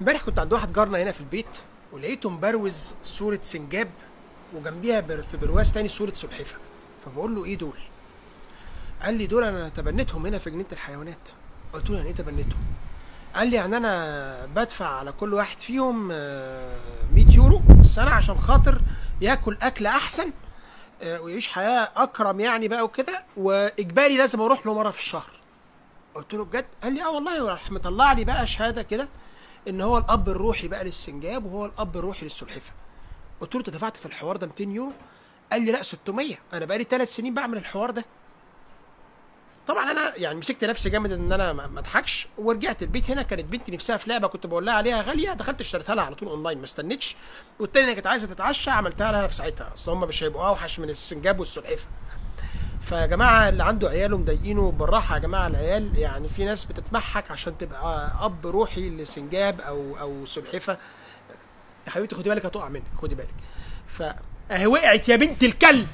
امبارح كنت عند واحد جارنا هنا في البيت ولقيته مبروز صورة سنجاب وجنبيها بر- في برواز تاني صورة سلحفة. فبقول له إيه دول؟ قال لي دول أنا تبنيتهم هنا في جنينة الحيوانات. قلت له يعني إيه تبنيتهم؟ قال لي يعني أنا بدفع على كل واحد فيهم آه، 100 يورو في السنة عشان خاطر ياكل أكل أحسن آه، ويعيش حياة أكرم يعني بقى وكده وإجباري لازم أروح له مرة في الشهر. قلت له بجد؟ قال لي آه والله مطلع لي بقى شهادة كده. إن هو الأب الروحي بقى للسنجاب وهو الأب الروحي للسلحفة. قلت له أنت دفعت في الحوار ده 200 يورو؟ قال لي لا 600 أنا بقالي ثلاث سنين بعمل الحوار ده. طبعا أنا يعني مسكت نفسي جامد إن أنا ما أضحكش ورجعت البيت. هنا كانت بنتي نفسها في لعبة كنت بقول لها عليها غالية دخلت اشتريتها لها على طول أونلاين ما استنيتش. والتانية اللي كانت عايزة تتعشى عملتها لها في ساعتها. أصل هم مش هيبقوا أوحش من السنجاب والسلحفة. فيا جماعة اللي عنده عياله مضايقينه بالراحة يا جماعة العيال يعني في ناس بتتمحك عشان تبقى أب روحي لسنجاب أو أو سلحفة. يا حبيبتي خدي بالك هتقع منك خدي بالك. ف اهي وقعت يا بنت الكلب.